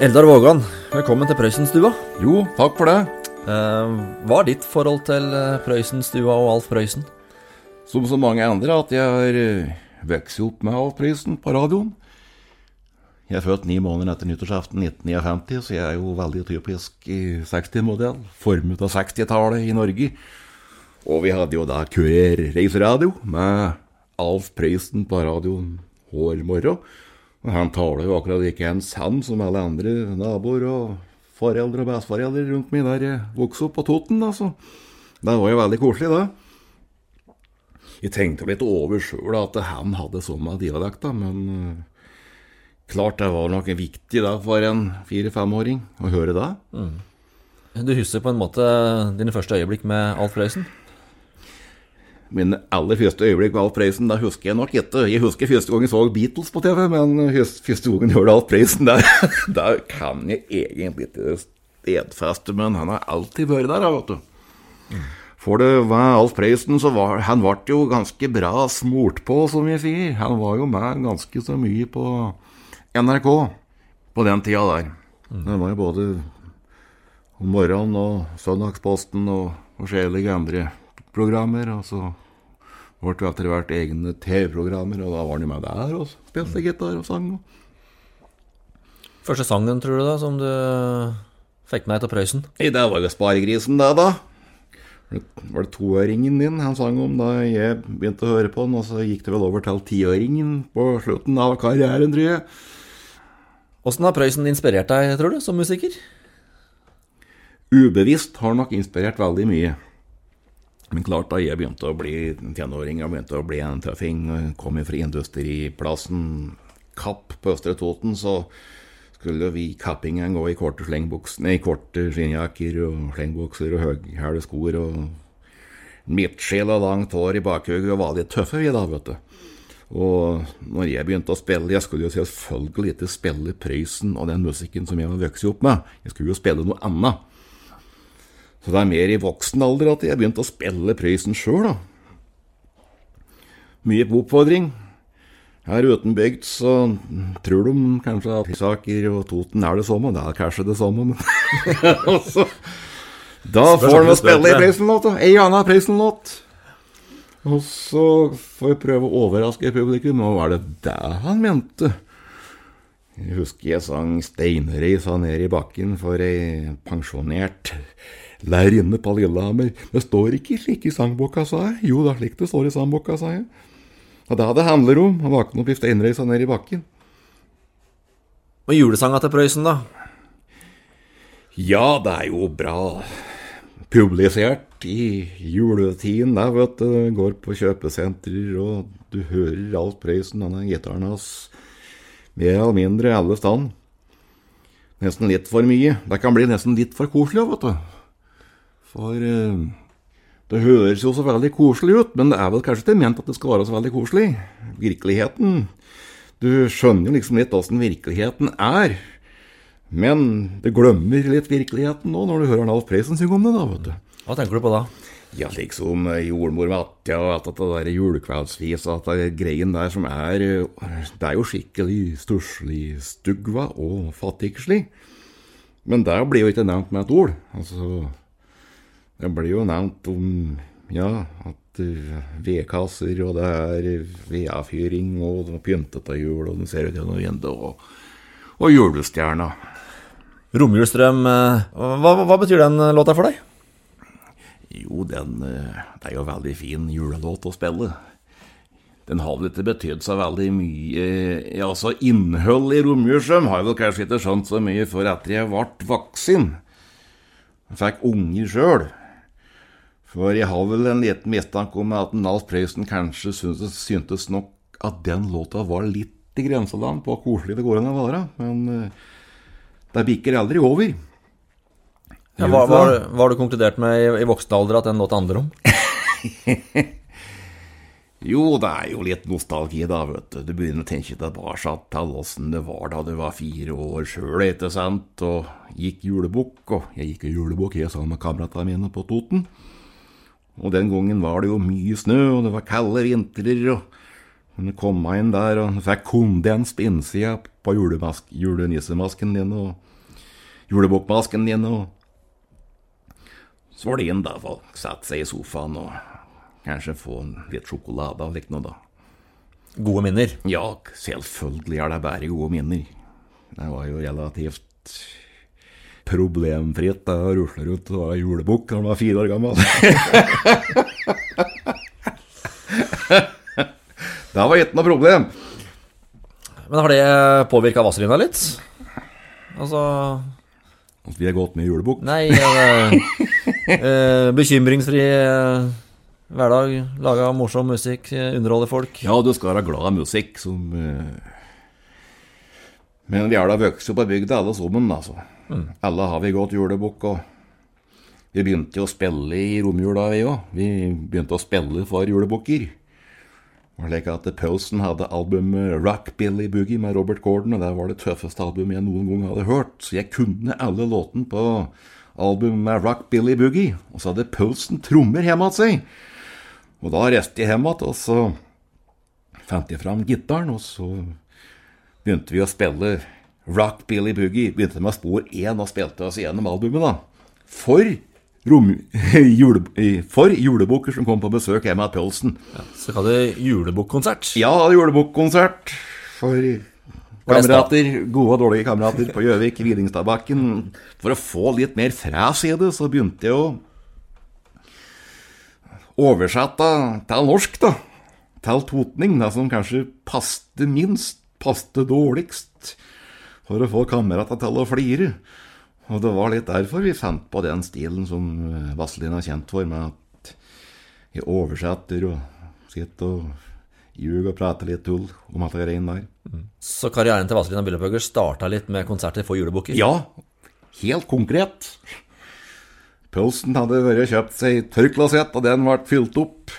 Eldar Vågan, velkommen til Prøysenstua. Jo, takk for det. Eh, hva er ditt forhold til eh, Prøysenstua og Alf Prøysen? Som så mange andre at jeg har eh, vokst opp med Alf Prøysen på radioen. Jeg er født ni måneder etter nyttårsaften 1959, så jeg er jo veldig typisk 60-modell. Formet av 60-tallet i Norge. Og vi hadde jo da Kurer reiseradio med Alf Prøysen på radioen hver morgen. Han taler jo akkurat like en han som alle andre naboer og foreldre og besteforeldre rundt meg der jeg vokste opp på Toten. Altså. Det var jo veldig koselig, det. Jeg tenkte litt over sjøl at han hadde samme dialekt, da, men uh, klart det var noe viktig da for en fire-femåring å høre det. Mm. Du husker på en måte dine første øyeblikk med Alf Prøysen? Mine aller første øyeblikk med Alf Prøysen, da husker jeg nok ikke. Jeg husker første gang jeg så Beatles på TV, men første gangen jeg hørte Alf Prøysen, der, der kan jeg egentlig ikke stedfeste, men han har alltid vært der, vet du. For det var Alf Prøysen, så var han ble jo ganske bra smurt på, som jeg sier. Han var jo med ganske så mye på NRK på den tida der. Det var jo både om morgenen og Søndagsposten og forskjellige andre programmer. Og så ble det etter hvert egne TV-programmer, og da var han med der og spilte gitar og sang. Første sangen, tror du, da, som du fikk med til Prøysen? I det var jo Sparegrisen, det, da. Det var det toøringen din han sang om da jeg begynte å høre på den, og så gikk det vel over til tiåringen på slutten av karrieren, tror jeg. Åssen har Prøysen inspirert deg, tror du, som musiker? Ubevisst har nok inspirert veldig mye. Men klart, da jeg begynte å bli tenåring og begynte å bli en tøffing, kom fra industriplassen Kapp på Østre Toten, så skulle vi kappingen gå i korte slengbukser, nei, korte skinnjakker og slengbukser og høyhæle skor og midtskill og langt hår i bakhuget, og var litt tøffe, vi da, vet du. Og når jeg begynte å spille Jeg skulle jo selvfølgelig ikke spille Prøysen og den musikken som jeg var vokst opp med, jeg skulle jo spille noe annet. Så det er mer i voksen alder at jeg begynte å spille Prøysen sjøl, da. Mye på oppfordring. Her utenbygd så tror de kanskje at Saker og Toten er det samme. Det er kanskje det samme, men altså, Da får de spille i Prøysen-låt, da. Ei anna Prøysen-låt. Og så får jeg prøve å overraske publikum, og hva er det det han mente? Jeg husker jeg sang 'Steinreisa ned i bakken' for ei pensjonert lærerinne på Lillehammer. Det står ikke slik i sangboka, sa jeg. Jo, det er slik det står i sangboka, sa jeg. Og det det handler om, å våkne opp i steinreisa ned i bakken. Og julesanga til Prøysen, da? Ja, det er jo bra publisert i juletiden, der, vet du. Går på kjøpesentrer, og du hører Alf Prøysen, denne gitaren hans, mer eller mindre alle stand. Nesten litt for mye. Det kan bli nesten litt for koselig, vet du. For uh, det høres jo så veldig koselig ut, men det er vel kanskje ikke ment at det skal være så veldig koselig. Virkeligheten Du skjønner jo liksom litt åssen virkeligheten er. Men det glemmer litt virkeligheten nå, når du hører Alf Prøysen synge om det, da, vet du. Hva tenker du på da? Ja, liksom jordmor Matja og alt det der julekveldsvis og at det greien der som er Det er jo skikkelig stusslig stugva og fattigslig. Men det blir jo ikke nevnt med et ord. Altså det blir jo nevnt om ja, at vedkasser, og det er vedfyring, og pyntete jul, og den ser ut gjennom vinduet, og, og julestjerna. Romjulsdrøm, hva, hva, betyr den låta for deg? Jo, den Det er jo veldig fin julelåt å spille. Den har vel ikke betydd så veldig mye Ja, altså innhold i romjulsdrøm har jeg vel kanskje ikke skjønt så mye før etter jeg ble voksen. Jeg fikk unger sjøl. For jeg har vel en liten mistanke om at Nalf Prøysen kanskje syntes, syntes, nok at den låta var litt i grenseland på hvor koselig det går an å være. Men uh, det bikker aldri over. Ja, hva, hva, har du konkludert med i, i voksen alder at den låta handler om? jo, det er jo litt nostalgi, da, vet du. Du begynner å tenke tilbake til åssen det var da du var fire år sjøl, ikke sant, og gikk julebukk. Og jeg gikk i julebukk, jeg sammen med kameratene mine på Toten. Og den gangen var det jo mye snø, og det var kalde vintrer, og du kom inn der og fikk kondens på innsida på julenissemasken din, og julebukkmasken din, og så var det inn, da, for å sette seg i sofaen og kanskje få litt sjokolade og likt noe, da. Gode minner. Ja, selvfølgelig er det bare gode minner. Det var jo relativt problemfritt Jeg å rusle rundt og var julebukk når man var fire år gammel. det var ikke noe problem. Men har det påvirka Vazelina litt? Altså At vi har gått med julebukk. Nei eh, eh, Bekymringsfri eh, hverdag. Laga morsom musikk, underholde folk. Ja, du skal være glad i musikk som eh, Men vi er da vokst opp på bygda, alle sammen, altså. Alle har vi gått julebukk, og vi begynte jo å spille i romjula, vi òg. Vi begynte å spille for julebukker. Slik at Posen hadde albumet Rock Billy Boogie med Robert Gordon, og det var det tøffeste albumet jeg noen gang hadde hørt. Så jeg kunne alle låtene på albumet med Rock Billy Boogie. Og så hadde Posen trommer hjemme hos seg. Og da reiste jeg hjem igjen, og så fant jeg fram gitaren, og så begynte vi å spille Rock Billy Boogie. Begynte med spor én og spilte oss gjennom albumet, da. For, rom, jule, for julebukker som kom på besøk hjemme av Pølsen. Ja, Så hadde julebukkonsert. Ja, julebukkonsert for kamerater, gode og dårlige kamerater på Gjøvik, Hvilingstadbakken. For å få litt mer fres i det, så begynte jeg å oversette til norsk, da. Til totning, det som kanskje passte minst, passte dårligst, for å få kameratene til å flire. Og det var litt derfor vi fant på den stilen som Vazelin Vazelina er kjent for, med at jeg oversetter og sitter og ljuger og prater litt tull om alt det greiene der. Så karrieren til Vazelina Billepøgger starta litt med konserter for julebukker? Ja, helt konkret. Pølsen hadde vært kjøpt seg tørrklosett, og den ble fylt opp.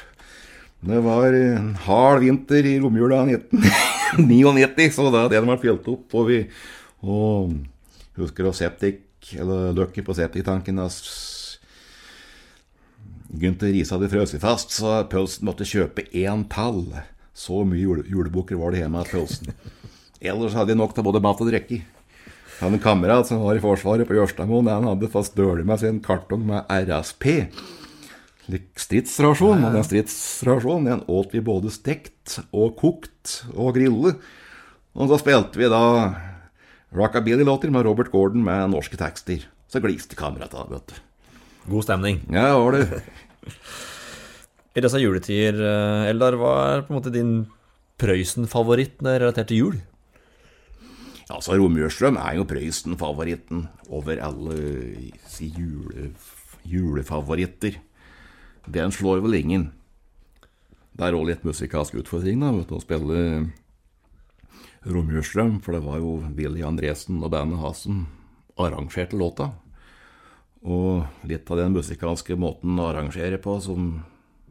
Det var en hard vinter i romjula 1999, så da den ble fylt opp. Og vi og husker du septik, eller løkket på septiktanken Gunther Riise hadde frøst fast, så Pølsen måtte kjøpe én tall. Så mye jule, julebukker var det hjemme hos Pølsen. Ellers hadde de nok til både mat og drikke. Han en kamerat som var i Forsvaret på Jørstadmoen. Han hadde fast stølig med en kartong med RSP. Stridsrasjon. Og den stridsrasjonen den åt vi både stekt og kokt og grille. Og så spilte vi da rockabilly-låter med Robert Gordon med norske tekster. Så gliste kameratene, vet du. God stemning. Ja, var det. I disse juletider, eh, Eldar, hva er på en måte din Prøysen-favoritt er relatert til jul? Altså, Romjørstrøm er jo Prøysen-favoritten over alle si, jule, julefavoritter. Den slår vel ingen. Det er òg litt musikalsk utfordring da, å spille Romjørstrøm, for det var jo Willy Andresen og bandet hans som arrangerte låta. Og litt av den musikalske måten å arrangere på som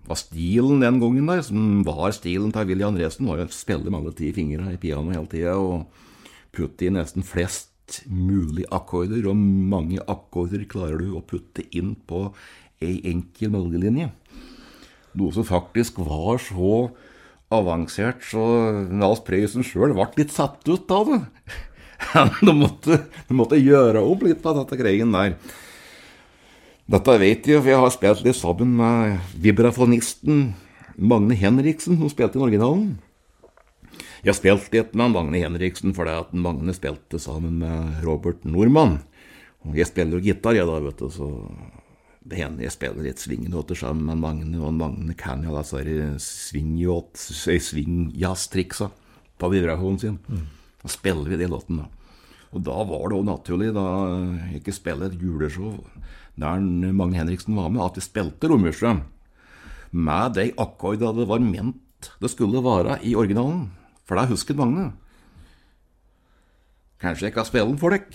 var stilen den gangen der, som var stilen til Willy Andresen, var jo å spille med alle ti fingrene i piano hele tida og putte i nesten flest mulig akkorder, og mange akkorder klarer du å putte inn på ei enkel melodilinje. Noe som faktisk var så avansert, så Nals Prøysen sjøl ble litt satt ut av det. de, måtte, de måtte gjøre opp litt på dette greien der. Dette vet jeg, for jeg har spilt litt sammen med vibrafonisten Magne Henriksen, som spilte i originalen. Jeg har spilt litt med Magne Henriksen fordi at Magne spilte sammen med Robert Nordmann. Jeg spiller jo gitar, jeg da, vet du, så jeg spiller litt swinglåter sammen med Magne, og Magne kan jo disse swingjazztriksa på vibrasjonen sin. Da spiller vi de låtene, da. Og da var det òg naturlig, da jeg ikke spiller et juleshow der Magne Henriksen var med, at vi spilte Romjulstrøm med de akkordene det var ment det skulle være i originalen. For det husket Magne. Kanskje jeg kan spille den for dere?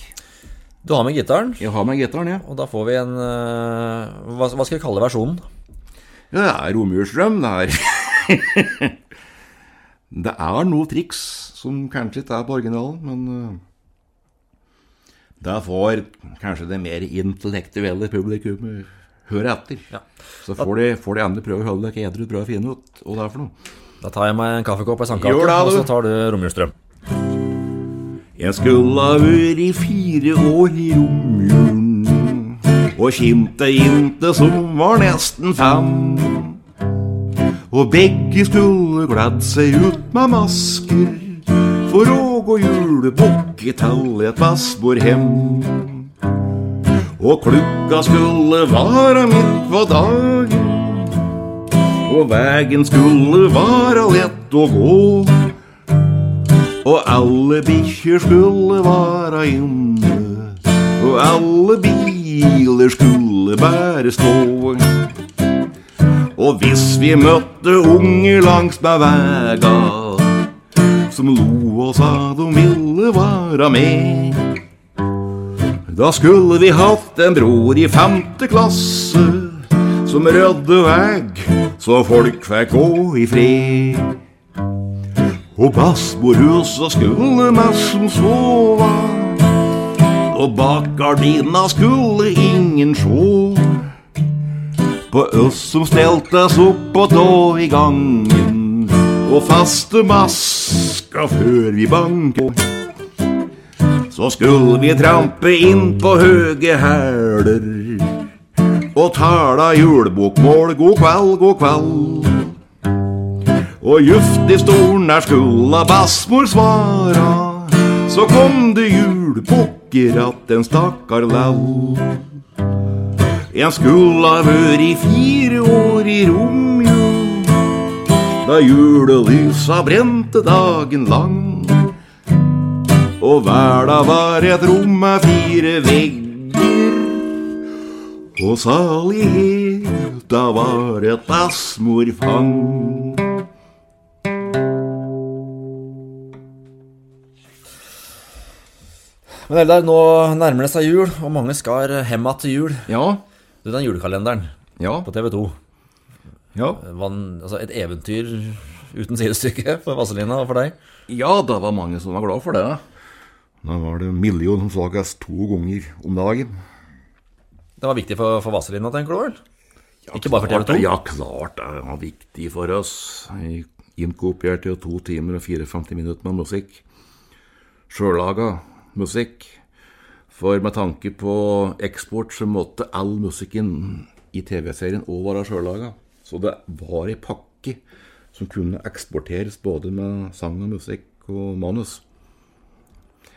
Du har med gitaren, Jeg har med gitaren. Ja. og da får vi en uh, hva, hva skal vi kalle versjonen? Ja, det er romjulsdrøm. Det er Det er noe triks som kanskje ikke er på originalen, men uh, det får kanskje det mer intellektuelle publikum høre etter. Ja. Så får de, får de andre prøve å holde dere edru, prøve å finne ut hva det er for noe. Da tar jeg meg en kaffekopp og ei sandkake, og så tar du romjulsstrøm. Jeg skulle ha vært fire år i romjulen og kimte jente som var nesten fem. Og begge skulle gladd seg ut med masker for å gå julebukk til et vassbordhem. Og klukka skulle være midt på dagen, og vegen skulle være lett å gå. Og alle bikkjer skulle vara inne, og alle biler skulle bare stå. Og hvis vi møtte unger langs med vega, som lo og sa de ville vara med, da skulle vi hatt en bror i femte klasse som rødde veg, så folk fikk gå i fred. Og bassbordhuset skulle nesten sove, og bak gardina skulle ingen sjå. På oss som steltes opp og tå i gangen, og faste maska før vi banka. Så skulle vi trampe inn på høge hæler og tala julebokmål god kveld, god kveld. Og juft i stolen der skulle bassmor svara, så kom det julebukker att en stakkar lall. En skulle ha vært fire år i romjul, da julelysa brente dagen lang. Og verda var et rom med fire vegger, og saligheta var et bassmorfang. Men Eldar, nå nærmer det seg jul, og mange skal hjem igjen til jul. Ja, Du, den julekalenderen ja, på TV 2, ja. altså et eventyr uten sidestykke for Vazelina og for deg. Ja, det var mange som var glad for det. Da var det en million som slages to ganger om dagen. Det var viktig for, for Vazelina, tenker du vel? Ikke bare for TV 2? Ja, klart det var viktig for oss. Jeg Inkopierte jo to timer og 54 minutter med musikk. Sjøllaga musikk. For med tanke på eksport så måtte all musikken i TV-serien òg være sjøllaga. Så det var ei pakke som kunne eksporteres både med sang og musikk og manus.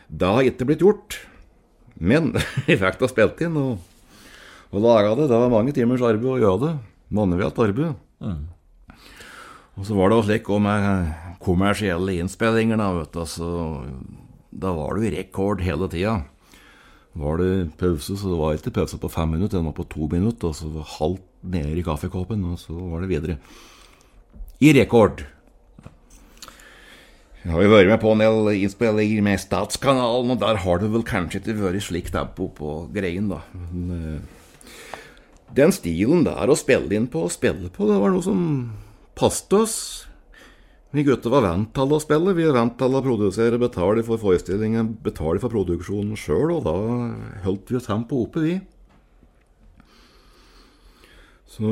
Det har ikke blitt gjort, men vi fikk da spilt inn og, og laga det. Det var mange timers arbeid å gjøre det. Manuelt arbeid. Og så var det jo slik òg med kommersielle innspillinger, da, vet du. Så da var det jo rekord hele tida. Var det pause, så det var ikke pause på fem minutter, den var på to minutter. Og så var halvt nede i kaffekoppen, og så var det videre. I rekord. Jeg har jo vært med på en del innspillinger med Statskanalen, og der har det vel kanskje ikke vært slik tempo på greien, da. Men eh, den stilen der å spille inn på og spille på, det var noe som passet oss. Vi gutter var vant til å spille. Vi er vant til å produsere, betale for forestillingen, betale for produksjonen sjøl, og da holdt vi tempoet oppe, vi. Så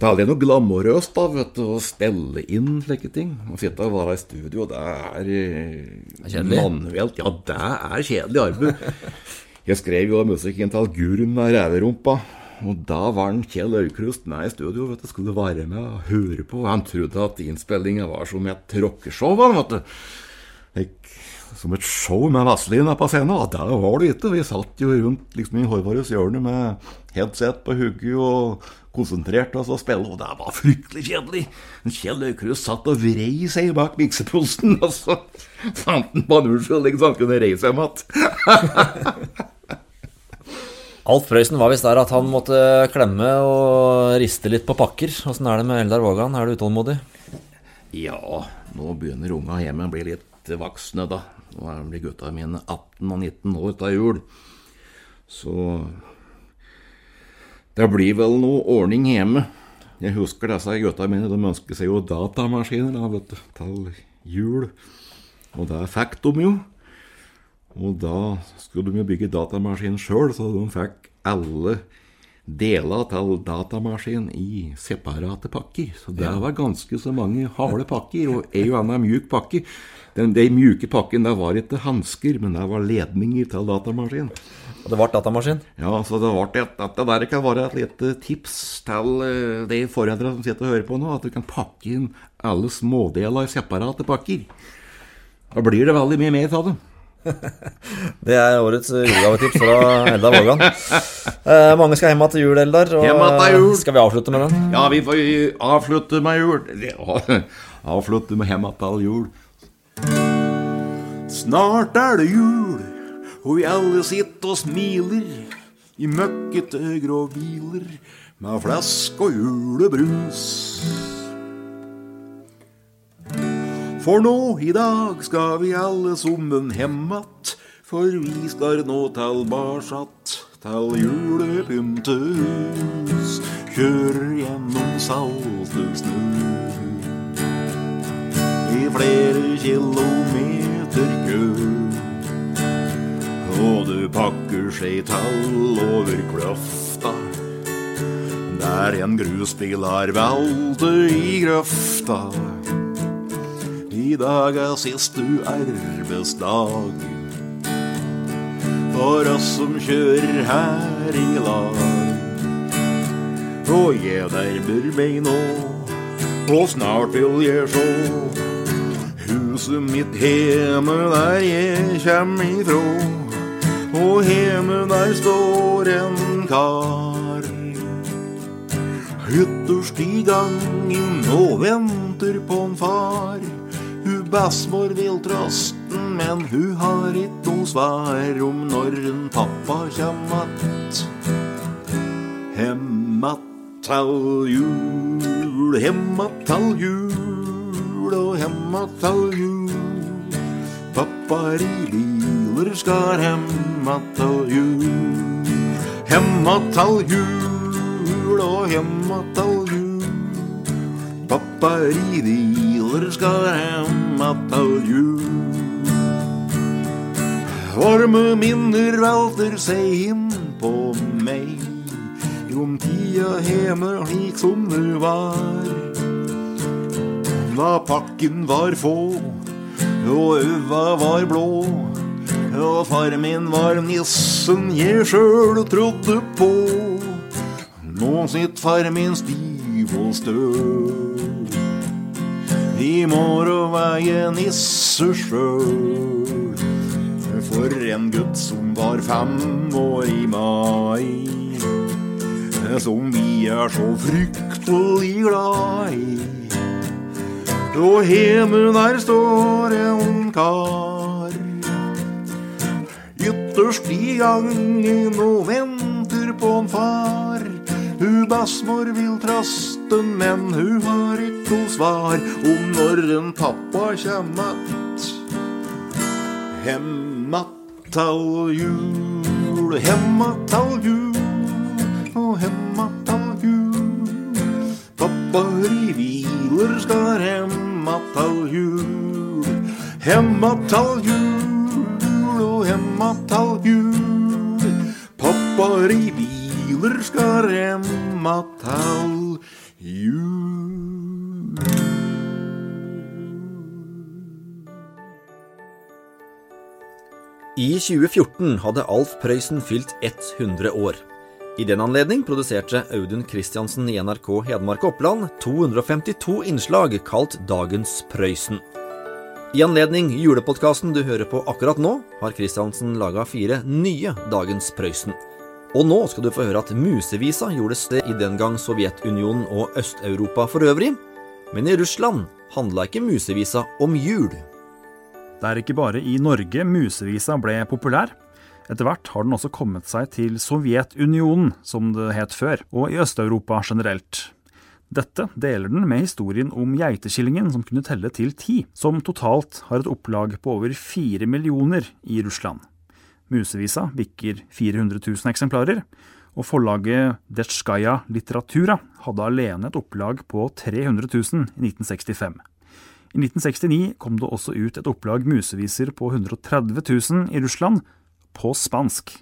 det er aldri noe glamorøst da, vet du, å spille inn slike ting. Å sitte og være i studio, det er eh, kjedelig. manuelt. Ja, det er kjedelig arbeid. Jeg skrev jo musikken til Gurun av Ræverumpa. Og da var en Kjell Aukrust med i studio, vet du, skulle være med og høre på. Han trodde at innspillinga var som et rockeshow, vet du. Like, som et show med Vazelina på scenen, og det var det ikke. Vi satt jo rundt liksom i Hårvares hjørne med headset på hugget og konsentrerte oss og spille, og det var fryktelig kjedelig. Kjell Aukrust satt og vrei seg bak miksepulsen, og så fant han på en unnskyldning så han kunne reise seg igjen. Alf Prøysen var visst der at han måtte klemme og riste litt på pakker. Åssen er det med Eldar Vågan? Er du utålmodig? Ja, nå begynner unga hjemme å bli litt voksne, da. Nå blir gutta mine 18 og 19 år til jul. Så det blir vel noe ordning hjemme. Jeg husker disse gutta mine, de ønsker seg jo datamaskiner da, vet du, til jul. Og det fikk de jo. Og da skulle de jo bygge datamaskin sjøl, så de fikk alle deler til datamaskin i separate pakker. Så det var ganske så mange harde pakker, og en og annen mjuk pakke. Den, de mjuke pakken der var ikke hansker, men det var ledninger til datamaskin. Og det ble datamaskin? Ja, så det ble et, dette der kan være et lite tips til eh, de foreldre som sitter og hører på nå, at du kan pakke inn alle smådeler i separate pakker. Da blir det veldig mye mer av det. Det er årets julegavetips fra Eldar Vågan. Eh, mange skal hjem til jul, Eldar. Og Hjem jul. skal vi avslutte med den? Ja, vi får avslutte med jul. Avslutte med hjemme til jul. Snart er det jul, og vi alle sitter og smiler i møkkete grå biler med flask og julebrus. For nå i dag skal vi alle sammen hjem att, for vi skal nå tilbakeatt til julepyntehus. Kjører gjennom salte snø i flere kilometer kø. Og du pakker seg tall over kløfta, der en grusbil har veltet i grøfta. I dag er siste arbeidsdag for oss som kjører her i lag. Og jeg nærmer meg nå, og snart vil jeg sjå huset mitt hjemme der jeg kjem ifrå. Og hjemme der står en kar. Ytterst i gangen og venter på en far. Bestemor vil trøsten, men hun har ikke noe svar om når en pappa kjem att. Hemma til jul, hemma til jul og hemma til jul. Pappaer i biler skal hemma til jul. Hemma til jul og hemma til jul. Pappaer i biler skal hem jul. Varme minner velter seg inn på meg om tida hjemme slik som det var. Da pakken var få og øva var blå, og far min var nissen jeg sjøl trodde på. Nå sitter far min stiv og støl. I morgen i jeg. For en gutt som var fem år i mai. Som vi er så fryktelig glad i. Og hjemme der står en kar. Ytterst i gangen og venter på en far. Hun bestemor vil trasten, men hun har ikke noe svar om når en pappa kjem att. Hemma til jul, hemma til jul, og hemma til jul. Pappa i hviler skal hemma til jul, Hemma til jul, og hemma til jul. Pappa i biler skal remma tall jul. I 2014 hadde Alf Prøysen fylt 100 år. I den anledning produserte Audun Christiansen i NRK Hedmark og Oppland 252 innslag kalt Dagens Prøysen. I anledning julepodkasten du hører på akkurat nå, har Christiansen laga fire nye Dagens Prøysen. Og nå skal du få høre at musevisa gjordes det i den gang Sovjetunionen og Øst-Europa for øvrig. Men i Russland handla ikke musevisa om jul. Det er ikke bare i Norge musevisa ble populær. Etter hvert har den også kommet seg til Sovjetunionen, som det het før, og i Øst-Europa generelt. Dette deler den med historien om geitekillingen som kunne telle til ti, som totalt har et opplag på over fire millioner i Russland. Musevisa bikker 400 000 eksemplarer, og forlaget Detskaja Litteratura hadde alene et opplag på 300 000 i 1965. I 1969 kom det også ut et opplag museviser på 130 000 i Russland, på spansk.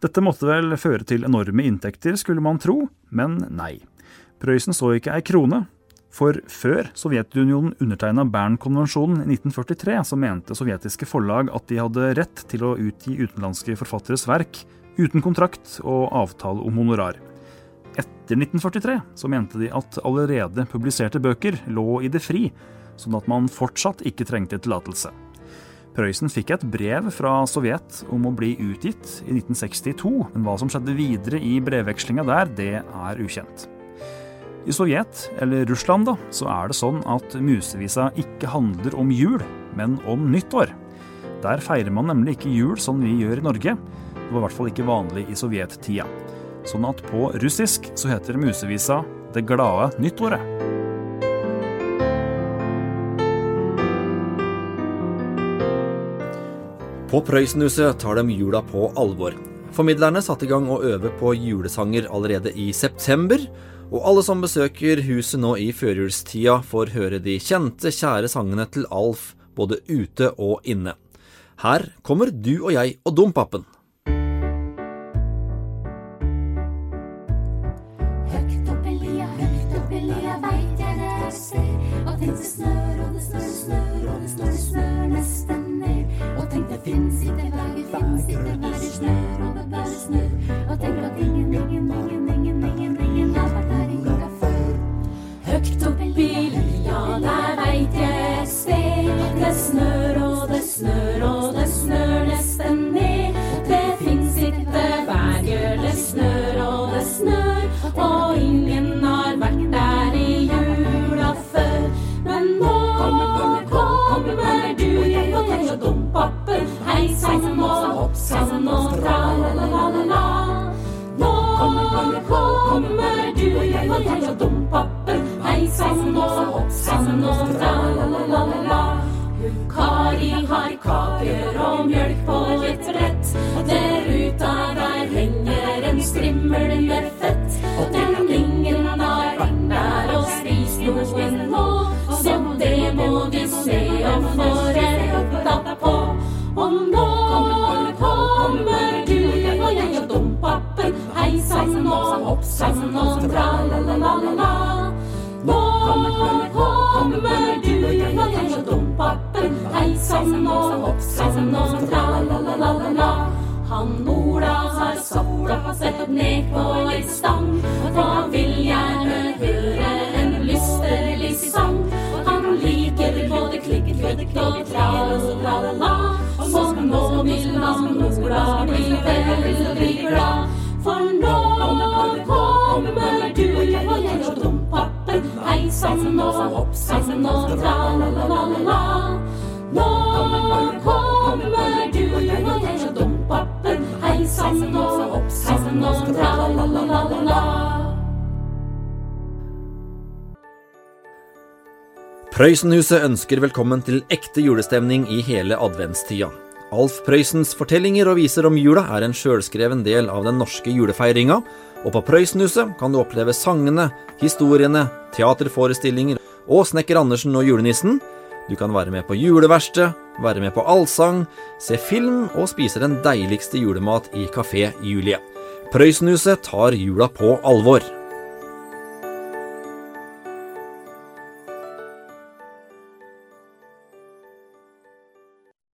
Dette måtte vel føre til enorme inntekter, skulle man tro, men nei. Prøysen så ikke ei krone. For før Sovjetunionen undertegna Bern-konvensjonen i 1943, så mente sovjetiske forlag at de hadde rett til å utgi utenlandske forfatteres verk uten kontrakt og avtale om honorar. Etter 1943 så mente de at allerede publiserte bøker lå i det fri, sånn at man fortsatt ikke trengte tillatelse. Prøysen fikk et brev fra Sovjet om å bli utgitt i 1962, men hva som skjedde videre i brevvekslinga der, det er ukjent. I Sovjet, eller Russland, da, så er det sånn at musevisa ikke handler om jul, men om nyttår. Der feirer man nemlig ikke jul som vi gjør i Norge. Det var i hvert fall ikke vanlig i sovjettida. Sånn at på russisk så heter musevisa Det glade nyttåret. På Prøysenhuset tar de jula på alvor. Formidlerne satte i gang å øve på julesanger allerede i september, og alle som besøker huset nå i førjulstida, får høre de kjente, kjære sangene til Alf både ute og inne. Her kommer Du og jeg og Dompapen. Sann og hopp sammen og tra-la-la-la-la. Kari har kaker og mjølk på et brett. Der ute der henger en strimmel med fett. Og den ingen har vært der og spist noe nå, så det må vi se og få retta på. Og nå kommer du og jeg og dompapen. Hei sann og hopp sann og tra-la-la-la-la. Nå kommer du og jeg og. Hei sann og hopp sann og tra-la-la-la-la. Han Ola har sola sett ned på ei stang, og vil gjerne høre en lysterlig sang. Han liker både klikk, klikk og tra-la-la-la, så nå vil han Ola bli veldig glad. For nå kommer du og jeg og dompapen, hei sann og hopp sann og tra-la-la-la-la. Nå kommer du og jeg og dompapen, hei sann og hopp sann og tra-la-la-la-la. Prøysenhuset ønsker velkommen til ekte julestemning i hele adventstida. Alf Prøysens fortellinger og viser om jula er en sjølskreven del av den norske julefeiringa, og på Prøysenhuset kan du oppleve sangene, historiene, teaterforestillinger og Snekker Andersen og julenissen. Du kan være med på juleverksted, være med på allsang, se film og spise den deiligste julemat i Kafé Julie. Prøysenhuset tar jula på alvor.